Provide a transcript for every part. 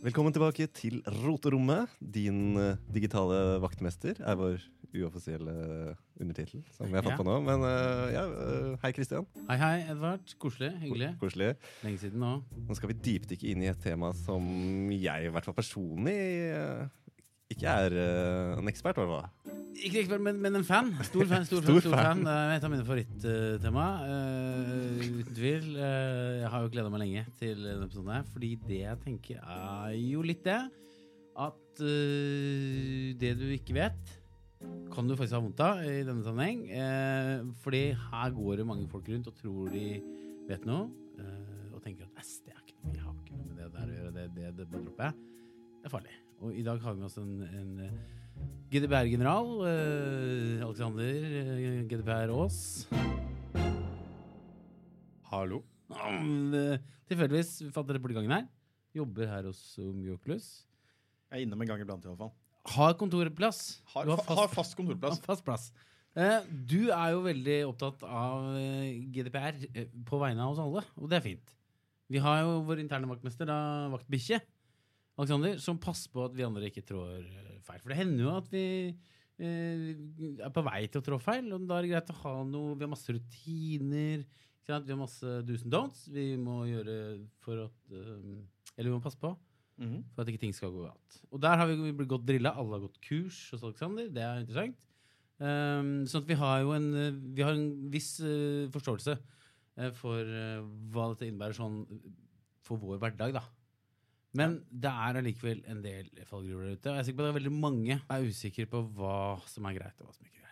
Velkommen tilbake til Roterommet. Din eh, digitale vaktmester er vår uoffisielle undertittel, som har fått Ja. på nå. Men eh, ja, uh, hei, Kristian. Hei, hei, Edvard. Koselig. Hyggelig. Koselig. Lenge siden nå. Nå skal vi dypdykke inn i et tema som jeg, i hvert fall personlig, eh, ikke er eh, en ekspert over. Ikke ekspert, men, men en fan. Stor fan. Stor, Stor fan, stor fan. fan. Det er et av mine favorittema. Uh, uten tvil. Har gleda meg lenge til denne episoden her, fordi det jeg tenker, er jo litt det at uh, det du ikke vet, kan du faktisk ha vondt av i denne sammenheng. Uh, fordi her går det mange folk rundt og tror de vet noe, uh, og tenker at "Æsj, det er ikke noe, jeg har ikke noe med det der å gjøre, det, det, det bare. Det er farlig. Og i dag har vi med oss en, en eh, GDPR-general. Uh, Alexander GDPR Aas. Hallo. Mm, eh, Tilfeldigvis fant dere på gangen her. Jobber her hos Omgioculus. Jeg er innom en gang iblant, iallfall. Har kontorplass. Har, har fast, har fast kontorplass. Har fast plass. Eh, Du er jo veldig opptatt av eh, GDPR på vegne av oss alle, og det er fint. Vi har jo vår interne vaktmester, da, vaktbikkje, Alexander, som passer på at vi andre ikke trår feil. For det hender jo at vi eh, er på vei til å trå feil, og da er det greit å ha noe Vi har masse rutiner? Vi har masse do's and don'ts vi må gjøre for at eh, Eller vi må passe på Mhm. for at ikke ting skal gå galt. Og der har vi blitt godt drilla. Alle har gått kurs hos Alexander. Det er interessant. Um, sånn at vi har jo en, eh, vi har en viss uh, forståelse uh, for uh, hva dette innebærer sånn for vår hverdag, da. Men det er allikevel en del fallgruver der ute. Og jeg er sikker på at det er veldig mange som er usikre på hva som er greit, og hva som ikke er greit.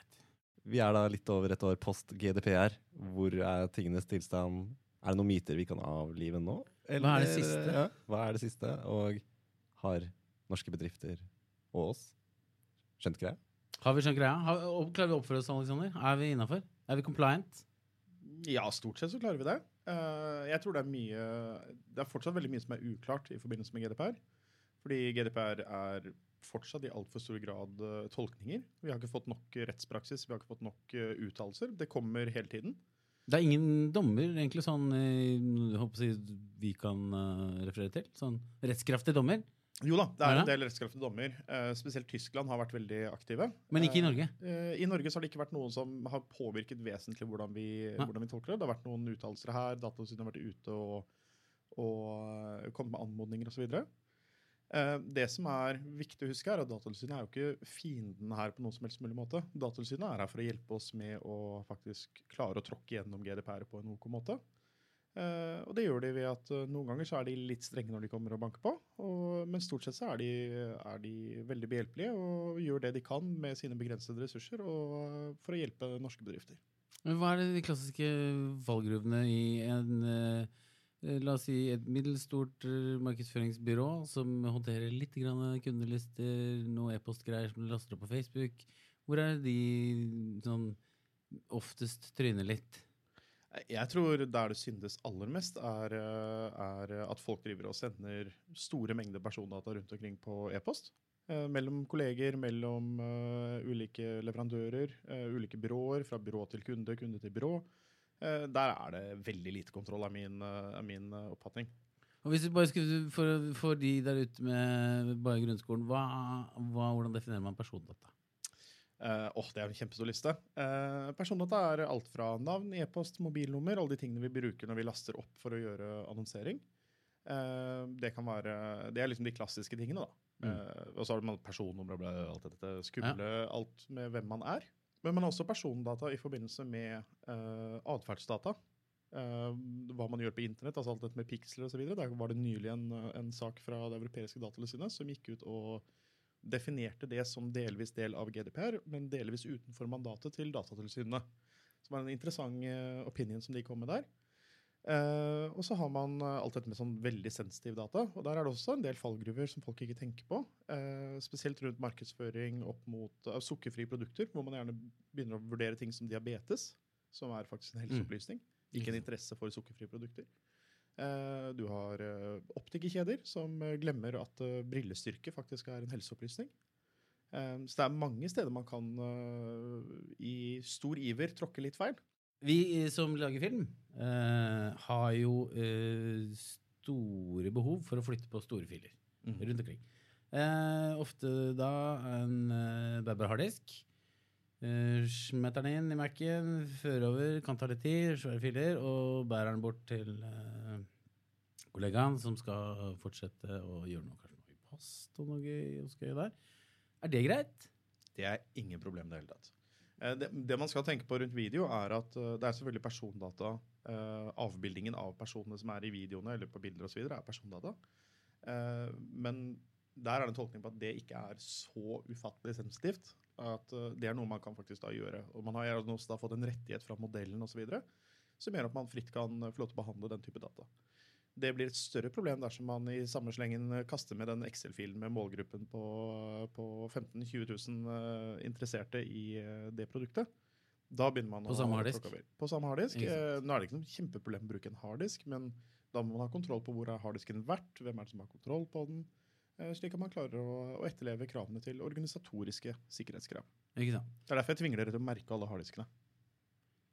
Vi er da litt over et år post GDPR. Hvor er tingenes tilstand? Er det noen myter vi kan avlive nå? Hva er det siste? Ja, hva er det siste? Og har norske bedrifter og oss skjønt greia? Har vi skjønt greia? Har, klarer vi å oppføre oss, Alexander? Er vi innafor? Er vi compliant? Ja, stort sett så klarer vi det. Eh, jeg tror det er mye Det er fortsatt veldig mye som er uklart i forbindelse med GDPR. Fordi GDPR er fortsatt i altfor stor grad eh, tolkninger. Vi har ikke fått nok rettspraksis, vi har ikke fått nok uh, uttalelser. Det kommer hele tiden. Det er ingen dommer egentlig sånn eh, jeg vi kan eh, referere til? Sånn rettskraftige dommer? Jo da, det Er en del rettskraftige dommer. Eh, spesielt Tyskland har vært veldig aktive. Men ikke i Eh, Norge? Eh, I Norge så har det ikke vært noen som har påvirket vesentlig hvordan vi, hvordan vi tolker det. Det har vært noen uttalelser her, Datatilsynet har vært ute og, og eh, kommet med anmodninger osv. Uh, det som er viktig å huske, er at Datatilsynet er jo ikke fienden her på noen som helst mulig måte. Datatilsynet er her for å hjelpe oss med å faktisk klare å tråkke gjennom GDPR på en OK måte. Eh, og det gjør de ved at eh, noen ganger så er de litt strenge når de kommer og banker på, og, men stort sett så er de, er de veldig behjelpelige og gjør det de kan med sine begrensede ressurser og, eh, for å hjelpe norske bedrifter. Hva er de klassiske fallgruvene i en eh, La oss si et middels stort eh, markedsføringsbyrå som håndterer litt kundelister, noe e-postgreier som de laster opp på Facebook. Hvor er de sånn oftest tryner litt? Jeg tror der det syndes aller mest, er, eh, er at folk driver og sender store mengder persondata rundt omkring på e-post. Eh, mellom kolleger, mellom eh, ulike leverandører, eh, ulike byråer, fra byrå til kunde, kunde til byrå. Eh, der er det veldig lite kontroll, er min, eh, er min eh, oppfatning. Og hvis vi bare skulle, for, for de der ute med bare grunnskolen, hva, hva, hvordan definerer man persondata? Uh, åh, det er en kjempestor liste. Uh, persondata er alt fra navn, e-post, mobilnummer, alle de tingene vi bruker når vi laster opp for å gjøre annonsering. Uh, det kan være, det er liksom de klassiske tingene, da. Mm. Uh, og så har man personnummer og alt dette skumle, alt med hvem man er. Men man har også persondata i forbindelse med uh, atferdsdata. Uh, hva man gjør på internett, altså alt dette med piksler osv. Der var det nylig en, en sak fra det europeiske datatilsynet som gikk ut og definerte det som delvis del av GDPR, men delvis utenfor mandatet til Datatilsynet. Som var en interessant eh, opinion som de kom med der. Eh, og så har man eh, alt dette med sånn veldig sensitiv data. Og der er det også en del fallgruver som folk ikke tenker på. Eh, spesielt rundt markedsføring opp mot uh, sukkerfrie produkter, hvor man gjerne begynner å vurdere ting som diabetes, som er faktisk en helseopplysning. Ikke en interesse for sukkerfrie produkter. Eh, du har uh, optikerkjeder som glemmer at brillestyrke faktisk er en helseopplysning. Så det er mange steder man kan i stor iver tråkke litt feil. Vi eh, som lager film, eh, har jo eh, store behov for å flytte på store filer. mm. rundt omkring. Eh, ofte da en eh, bærbar harddisk. Eh, smetter den inn i Mac-en, fører over, kan ta litt tid, svære filer, og bærer den bort til eh, kollegaen som skal fortsette å gjøre noe, kanskje noe i post og noe gøy og gøy der. Er det greit? Det er ingen problem i det hele tatt. Eh, Det, det man skal tenke på rundt video, er at eh, det er selvfølgelig persondata. eh, Avbildingen av personene som er i videoene eller på bilder osv., er persondata. Men der er det en tolkning på at det ikke er så ufattelig sensitivt. At det er noe man kan faktisk da gjøre. Og man har også fått en rettighet fra modellen osv. som gjør at man fritt kan få lov til å behandle den type data. Det blir et større problem dersom man i samme slengen kaster med den Excel-filen med målgruppen på, på 15 000-20 000 eh, interesserte i eh, det produktet. Da begynner man På samme harddisk? På samme harddisk. Eh, Nå er det ikke noe kjempeproblem å bruke en harddisk, men da må man ha kontroll på hvor er harddisken vært, hvem er det som har kontroll på den, eh, slik at man klarer å, å etterleve kravene til organisatoriske sikkerhetskrav. Ikke sant? Det er derfor jeg tvinger dere til å merke alle harddiskene.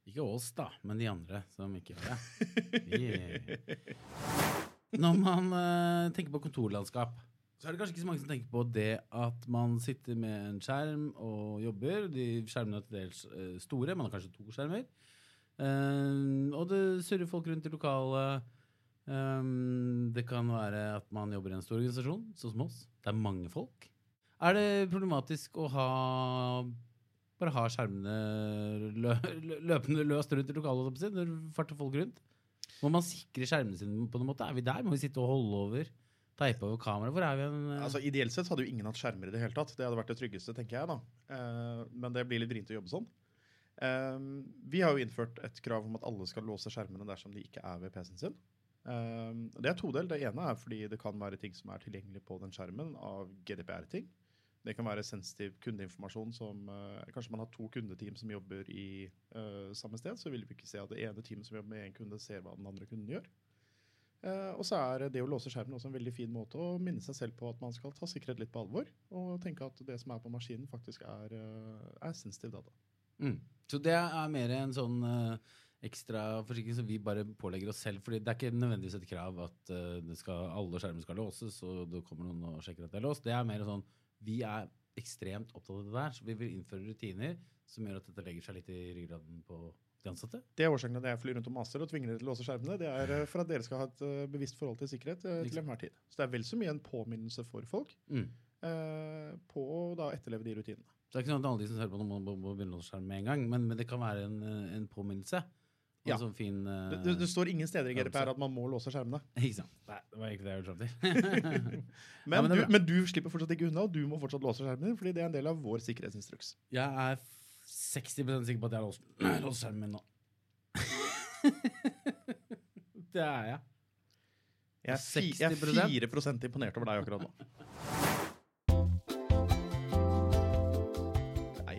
Ikke oss, da, men de andre som ikke gjør det. Yeah. når man uh, tenker på kontorlandskap, så er det kanskje ikke så mange som tenker på det at man sitter med en skjerm og jobber. De skjermene er til dels uh, store, man har kanskje to skjermer. Uh, og det surrer folk rundt i lokalet. Um, det kan være at man jobber i en stor organisasjon, sånn som oss. Det er mange folk. Er det problematisk å ha bare ha skjermene lø lø- løpende løst rundt i lokalet når farter folk rundt? Må man sikre skjermene sine på noen måte? Er vi der? Må vi sitte og holde over? Teipe over kameraet? Hvor er vi? En, Altså, ideelt sett hadde jo ingen hatt skjermer i det hele tatt. Det hadde vært det tryggeste, tenker jeg. da. Eh, men det blir litt vrient å jobbe sånn. Eh, vi har jo innført et krav om at alle skal låse skjermene dersom de ikke er ved PC-en sin. Eh, det er todelt. Det ene er fordi det kan være ting som er tilgjengelig på den skjermen av GDPR-ting. Det kan være sensitiv kundeinformasjon som eh, Kanskje man har to kundeteam som jobber i eh, samme sted, så vil vi ikke se at det ene teamet som jobber med én kunde, ser hva den andre kunden gjør. Eh, og så er det å låse skjermen også en veldig fin måte å minne seg selv på at man skal ta sikkerhet litt på alvor, og tenke at det som er på maskinen, faktisk er, eh, er sensitiv data. mm. Så det er mer en sånn eh, ekstra forsikring som vi bare pålegger oss selv. fordi det er ikke nødvendigvis et krav at eh, skal, alle skjermer skal låses, og det kommer noen og sjekker at det er låst. Det er mer sånn vi er ekstremt opptatt av det der, så vi vil innføre rutiner som gjør at dette legger seg litt i ryggraden på de ansatte. Det er årsaken til at jeg flyr rundt og maser og tvinger dere til å låse skjermene. Det er eh, for at dere skal ha et eh, bevisst forhold til sikkerhet eh, til enhver tid. Så det er vel så mye en påminnelse for folk Mm. eh, på å da etterleve de rutinene. Så det er ikke sånn at alle de som hører på noe, må, må, må begynne å låse skjermen med en gang, men, men det kan være en, en påminnelse. Ja. En sånn fin uh, Det, det, står ingen steder i. GDPR at man må låse skjermene. Ikke sant. Nei, det var ikke det jeg gjorde fram til. Men, Ja, men du, men du slipper fortsatt ikke unna, og du må fortsatt låse skjermen din, fordi det er en del av vår sikkerhetsinstruks. jeg er 60% sikker på at jeg har låst, låst skjermen min nå. det er jeg. Jeg er, jeg er 60%? 4 imponert over deg akkurat nå.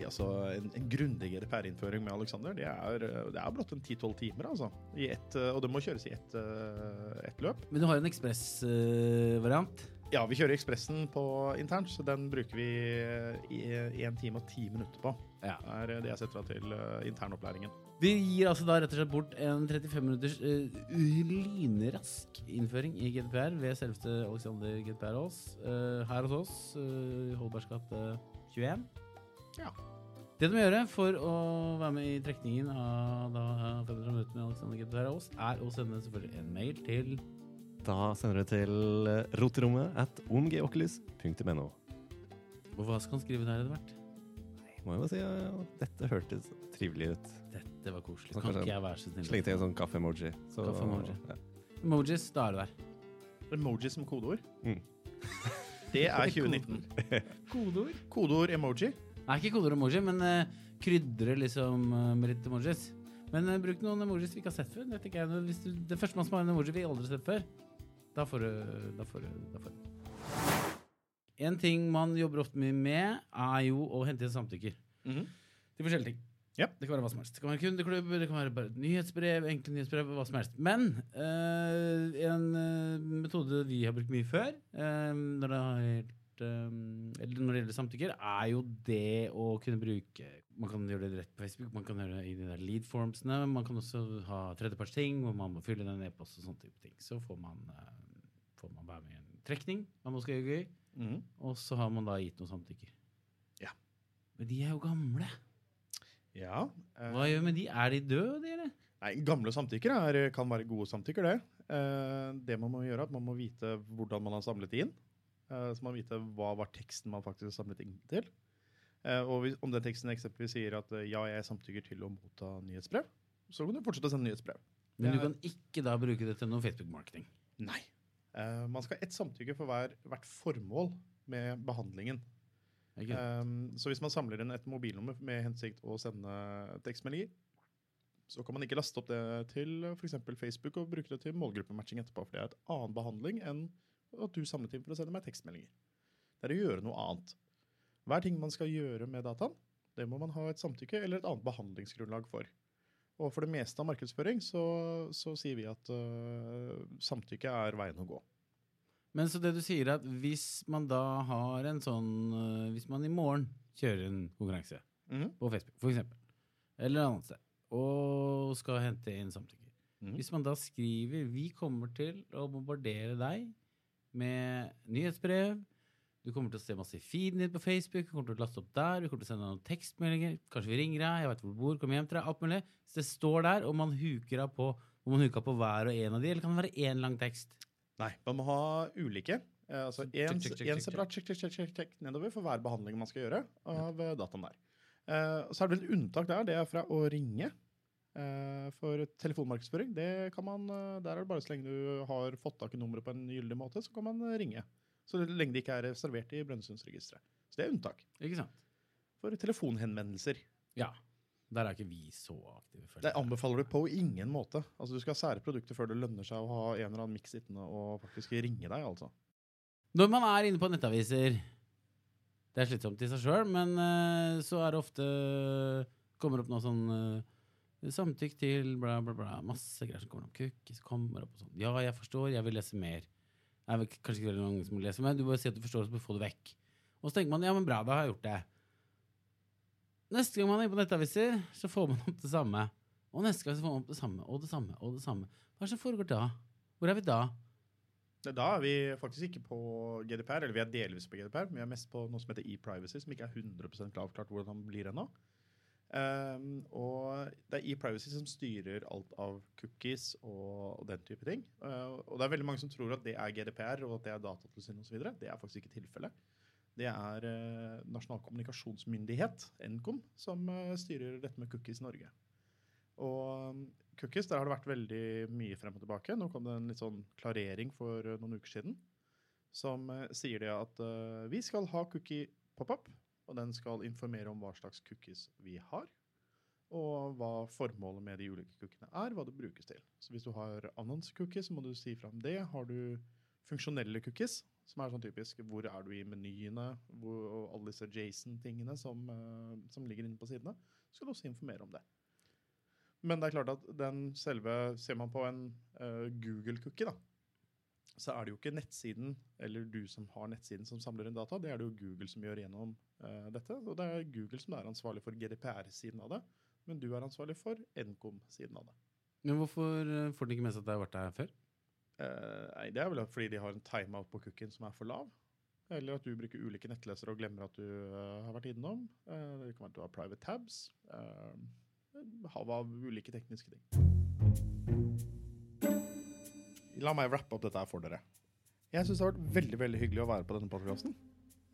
Altså, En, en grundig GDPR-innføring med Alexander, det er, det er blott en 10-12 timer. altså. I ett, eh, og det må kjøres i ett eh, ett løp. Men du har en ekspressvariant. Ja, vi kjører Ekspressen på internt, så den bruker vi eh, én time og ti minutter på. Ja. Det er det jeg setter av til eh, internopplæringen. Vi gir altså da rett og slett bort en 35 minutters uh, lynrask innføring i GDPR ved selveste Alexander GDPR Aas. Uh, her hos oss, uh, Holbergs gate 21. Ja. Det du må gjøre for å være med i trekningen av da 500 minutter med Alexander GDPR Aas, er å sende selvfølgelig en mail til Da sender du til eh, roterommet at omgeoculus.no. Og hva skal han skrive der etter hvert? Må jeg jo si ja, dette hørtes trivelig ut. Dette var koselig. Kan ikke jeg være så snill? Slengte jeg en sånn kaffe-emoji. Så- Kaffe-emoji. Ja. Emojis, da er det der. Emojis som kodeord. Mm. Det er 2019. Kodeord? Kodeord emoji. Nei, ikke kodeord emoji, men uh, krydre liksom uh, med litt emojis. Men uh, bruk noen emojis vi ikke har sett før. Det, jeg, hvis du, det første man som har en emoji vi aldri har sett før, da får du da får du, da får du. En ting man jobber ofte mye med, er jo å hente inn samtykker til forskjellige ting. Ja. Det kan være hva som helst. Det kan være kundeklubb, det kan være nyhetsbrev, enkle nyhetsbrev, hva som helst. Men eh, en eh, metode vi har brukt mye før, eh, når, det har eh, eller når det gjelder samtykker, er jo det å kunne bruke Man kan gjøre det rett på Facebook, man kan gjøre det i de der lead formsene. Man kan også ha tredjepartsting hvor man må fylle inn en e-post og sånne type ting. Så får man eh, får man være med i en trekning av noe Gøy. Mm. og så har man da gitt noen samtykker. Ja. Men de er jo gamle. Ja. eh, Hva gjør vi med de? Er de døde, de, eller? Nei, Gamle samtykker er, kan være gode samtykker, det. Eh, det man må gjøre, at man må vite hvordan man har samlet inn. Eh, så man vite hva var teksten man faktisk samlet inn til. Eh, og hvis, om den teksten eksempelvis sier at eh, ja, jeg samtykker til å motta nyhetsbrev, så kan du fortsette å sende nyhetsbrev. Men du kan ikke da bruke det til noe Facebook-marketing. Nei. Man skal ha ett samtykke for hver, hvert formål med behandlingen. Um, så hvis man samler inn et mobilnummer med hensikt å sende tekstmeldinger, så kan man ikke laste opp det til f.eks. Facebook og bruke det til målgruppematching etterpå. For det er et annen behandling enn at du samlet inn for å sende meg tekstmeldinger. Det er å gjøre noe annet. Hver ting man skal gjøre med dataen, det må man ha et samtykke eller et annet behandlingsgrunnlag for. Og for det meste av markedsføring så, så sier vi at uh, samtykke er veien å gå. Men så det du sier, er at hvis man da har en sånn uh, Hvis man i morgen kjører en konkurranse Mhm. på Facebook, eksempel, eller et annet sted, og skal hente inn samtykke mm -hmm. Hvis man da skriver 'Vi kommer til å bombardere deg med nyhetsbrev', du kommer til å se masse i feeden din på Facebook, du kommer til å laste opp der, vi kommer til å sende noen tekstmeldinger, kanskje vi ringer deg, jeg vet hvor du bor, kom hjem til deg, alt mulig. Så det står der, og man huker av på om man huker på hver og en av de, eller kan det være én lang tekst? Nei, man må ha ulike. Eh, altså én en, check, check, check, check, separat check, check, check, check, nedover for hver behandling man skal gjøre av dataen der. Eh, så er det vel et unntak der, det er fra å ringe. Eh, for telefonmarkedsføring, det kan man, eh, der er det bare så lenge du har fått tak i nummeret på en gyldig måte, så kan man eh, ringe. Så lenge det ikke er reservert i Brønnøysundregisteret. Så det er unntak. Ikke sant? For telefonhenvendelser. Ja. Der er ikke vi så aktive. Det anbefaler du på ingen måte. Altså Du skal ha sære produkter før det lønner seg å ha en eller annen miks sittende og faktisk ringe deg, altså. Når man er inne på nettaviser Det er slitsomt i seg sjøl, men så er det ofte Kommer opp noe sånn Samtykk til bla, bla, bla. Masse greier som kommer opp. Cookies kommer opp og sånn. Ja, jeg forstår, jeg vil lese mer. Det er kanskje ikke veldig mange som vil lese, men du bare sier at du forstår, så få det vekk. Og så tenker man ja, men bra, da har jeg gjort det. Neste gang man er på nettaviser, så får man opp det samme. Og neste gang så får man opp det samme og det samme og det samme. Hva er det som foregår da? Hvor er vi da? Da er vi faktisk ikke på GDPR, eller vi er delvis på GDPR, men vi er mest på noe som heter e-privacy, som ikke er 100% avklart hvordan det blir ennå. Um, og det er e-privacy som styrer alt av cookies og, og den type ting. Uh, og det er veldig mange som tror at det er GDPR og at det er Datatilsynet osv. Det er faktisk ikke tilfellet. Det er uh, Nasjonal kommunikasjonsmyndighet, Nkom, som uh, styrer dette med cookies i Norge. Og um, cookies, der har det vært veldig mye frem og tilbake. Nå kom det en litt sånn klarering for uh, noen uker siden som sier det at vi skal ha cookie pop-up, og den skal informere om hva slags cookies vi har, og hva formålet med de ulike cookiene er, hva det brukes til. Så hvis du har annonsecookies, må du si fra om det. Har du funksjonelle cookies, som er sånn typisk hvor er du i menyene, hvor, og alle disse Jason-tingene som, uh, som ligger inne på sidene, skal du også informere om det. Men det er klart at den selve Ser man på en uh, Google-cookie, da, så er det jo ikke nettsiden eller du som har nettsiden som samler inn data. Det er det jo Google som gjør gjennom uh, dette. Og det er Google som er ansvarlig for GDPR-siden av det. Men du er ansvarlig for Nkom-siden av det. Men hvorfor eh, får de ikke med seg at det har vært der før? Uh, nei, Det er vel fordi de har en timeout på cookien som er for lav. Eller at du bruker ulike nettlesere og glemmer at du uh, har vært innom. Uh, det kan være at du har private tabs. Uh, hav av ulike tekniske ting. La meg rappe opp dette her for dere. Jeg syns det har vært veldig veldig hyggelig å være på denne podkasten.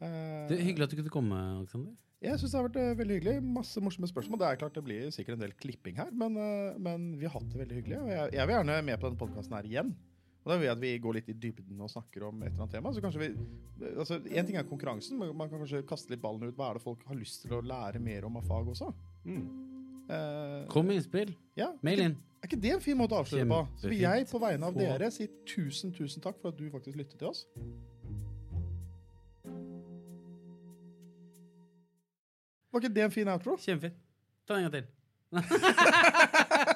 Det er Hyggelig at du kunne komme, Alexander. Jeg syns det har vært uh, veldig hyggelig. Masse morsomme spørsmål. Det er klart det blir sikkert en del klipping her, men, uh, men vi har hatt det veldig hyggelig. Og jeg, jeg vil gjerne med på denne podkasten her igjen. Og da vil jeg at vi går litt i dybden og snakker om et eller annet tema. Så kanskje vi, altså En ting er konkurransen, men man kan kanskje kaste litt ballen ut. Hva er det folk har lyst til å lære mer om av fag også? Mm. Eh, Kom med innspill. ja, Mail inn. Er ikke det en fin måte å avslutte på? Så vil jeg på vegne av dere si tusen, tusen takk for at du faktisk lyttet til oss. Var ikke det en fin outro? Kjempefin. Ta den en gang til.